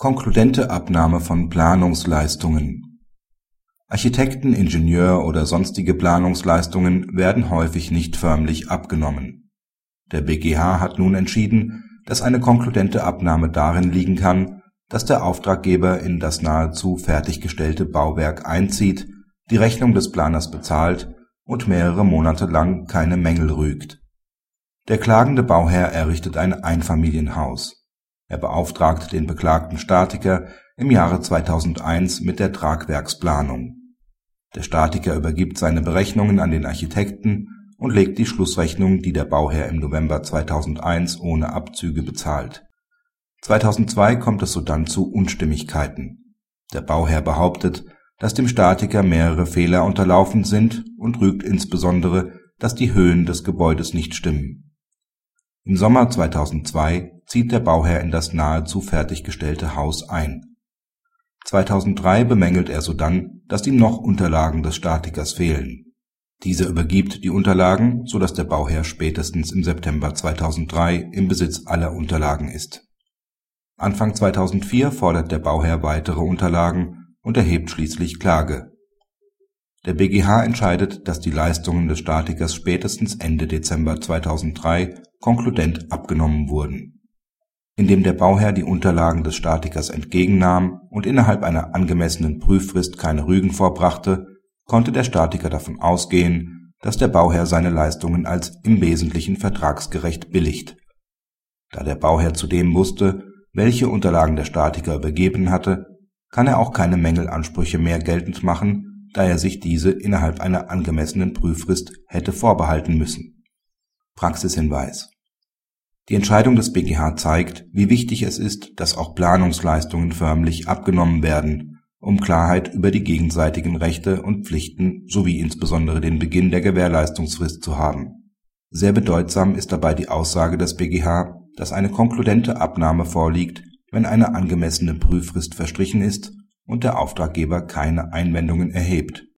Konkludente Abnahme von Planungsleistungen Architekten Ingenieur oder sonstige Planungsleistungen werden häufig nicht förmlich abgenommen. Der BgH hat nun entschieden, dass eine konkludente Abnahme darin liegen kann, dass der Auftraggeber in das nahezu fertiggestellte Bauwerk einzieht, die Rechnung des Planers bezahlt und mehrere Monate lang keine Mängel rügt. Der klagende Bauherr errichtet ein Einfamilienhaus er beauftragt den beklagten Statiker im Jahre 2001 mit der Tragwerksplanung. Der Statiker übergibt seine Berechnungen an den Architekten und legt die Schlussrechnung, die der Bauherr im November 2001 ohne Abzüge bezahlt. 2002 kommt es sodann zu Unstimmigkeiten. Der Bauherr behauptet, dass dem Statiker mehrere Fehler unterlaufen sind und rügt insbesondere, dass die Höhen des Gebäudes nicht stimmen. Im Sommer 2002 zieht der Bauherr in das nahezu fertiggestellte Haus ein. 2003 bemängelt er sodann, dass ihm noch Unterlagen des Statikers fehlen. Dieser übergibt die Unterlagen, so dass der Bauherr spätestens im September 2003 im Besitz aller Unterlagen ist. Anfang 2004 fordert der Bauherr weitere Unterlagen und erhebt schließlich Klage. Der BgH entscheidet, dass die Leistungen des Statikers spätestens Ende Dezember 2003 konkludent abgenommen wurden indem der Bauherr die Unterlagen des Statikers entgegennahm und innerhalb einer angemessenen Prüffrist keine Rügen vorbrachte, konnte der Statiker davon ausgehen, dass der Bauherr seine Leistungen als im Wesentlichen vertragsgerecht billigt. Da der Bauherr zudem wusste, welche Unterlagen der Statiker übergeben hatte, kann er auch keine Mängelansprüche mehr geltend machen, da er sich diese innerhalb einer angemessenen Prüffrist hätte vorbehalten müssen. Praxishinweis die Entscheidung des BgH zeigt, wie wichtig es ist, dass auch Planungsleistungen förmlich abgenommen werden, um Klarheit über die gegenseitigen Rechte und Pflichten sowie insbesondere den Beginn der Gewährleistungsfrist zu haben. Sehr bedeutsam ist dabei die Aussage des BgH, dass eine konkludente Abnahme vorliegt, wenn eine angemessene Prüffrist verstrichen ist und der Auftraggeber keine Einwendungen erhebt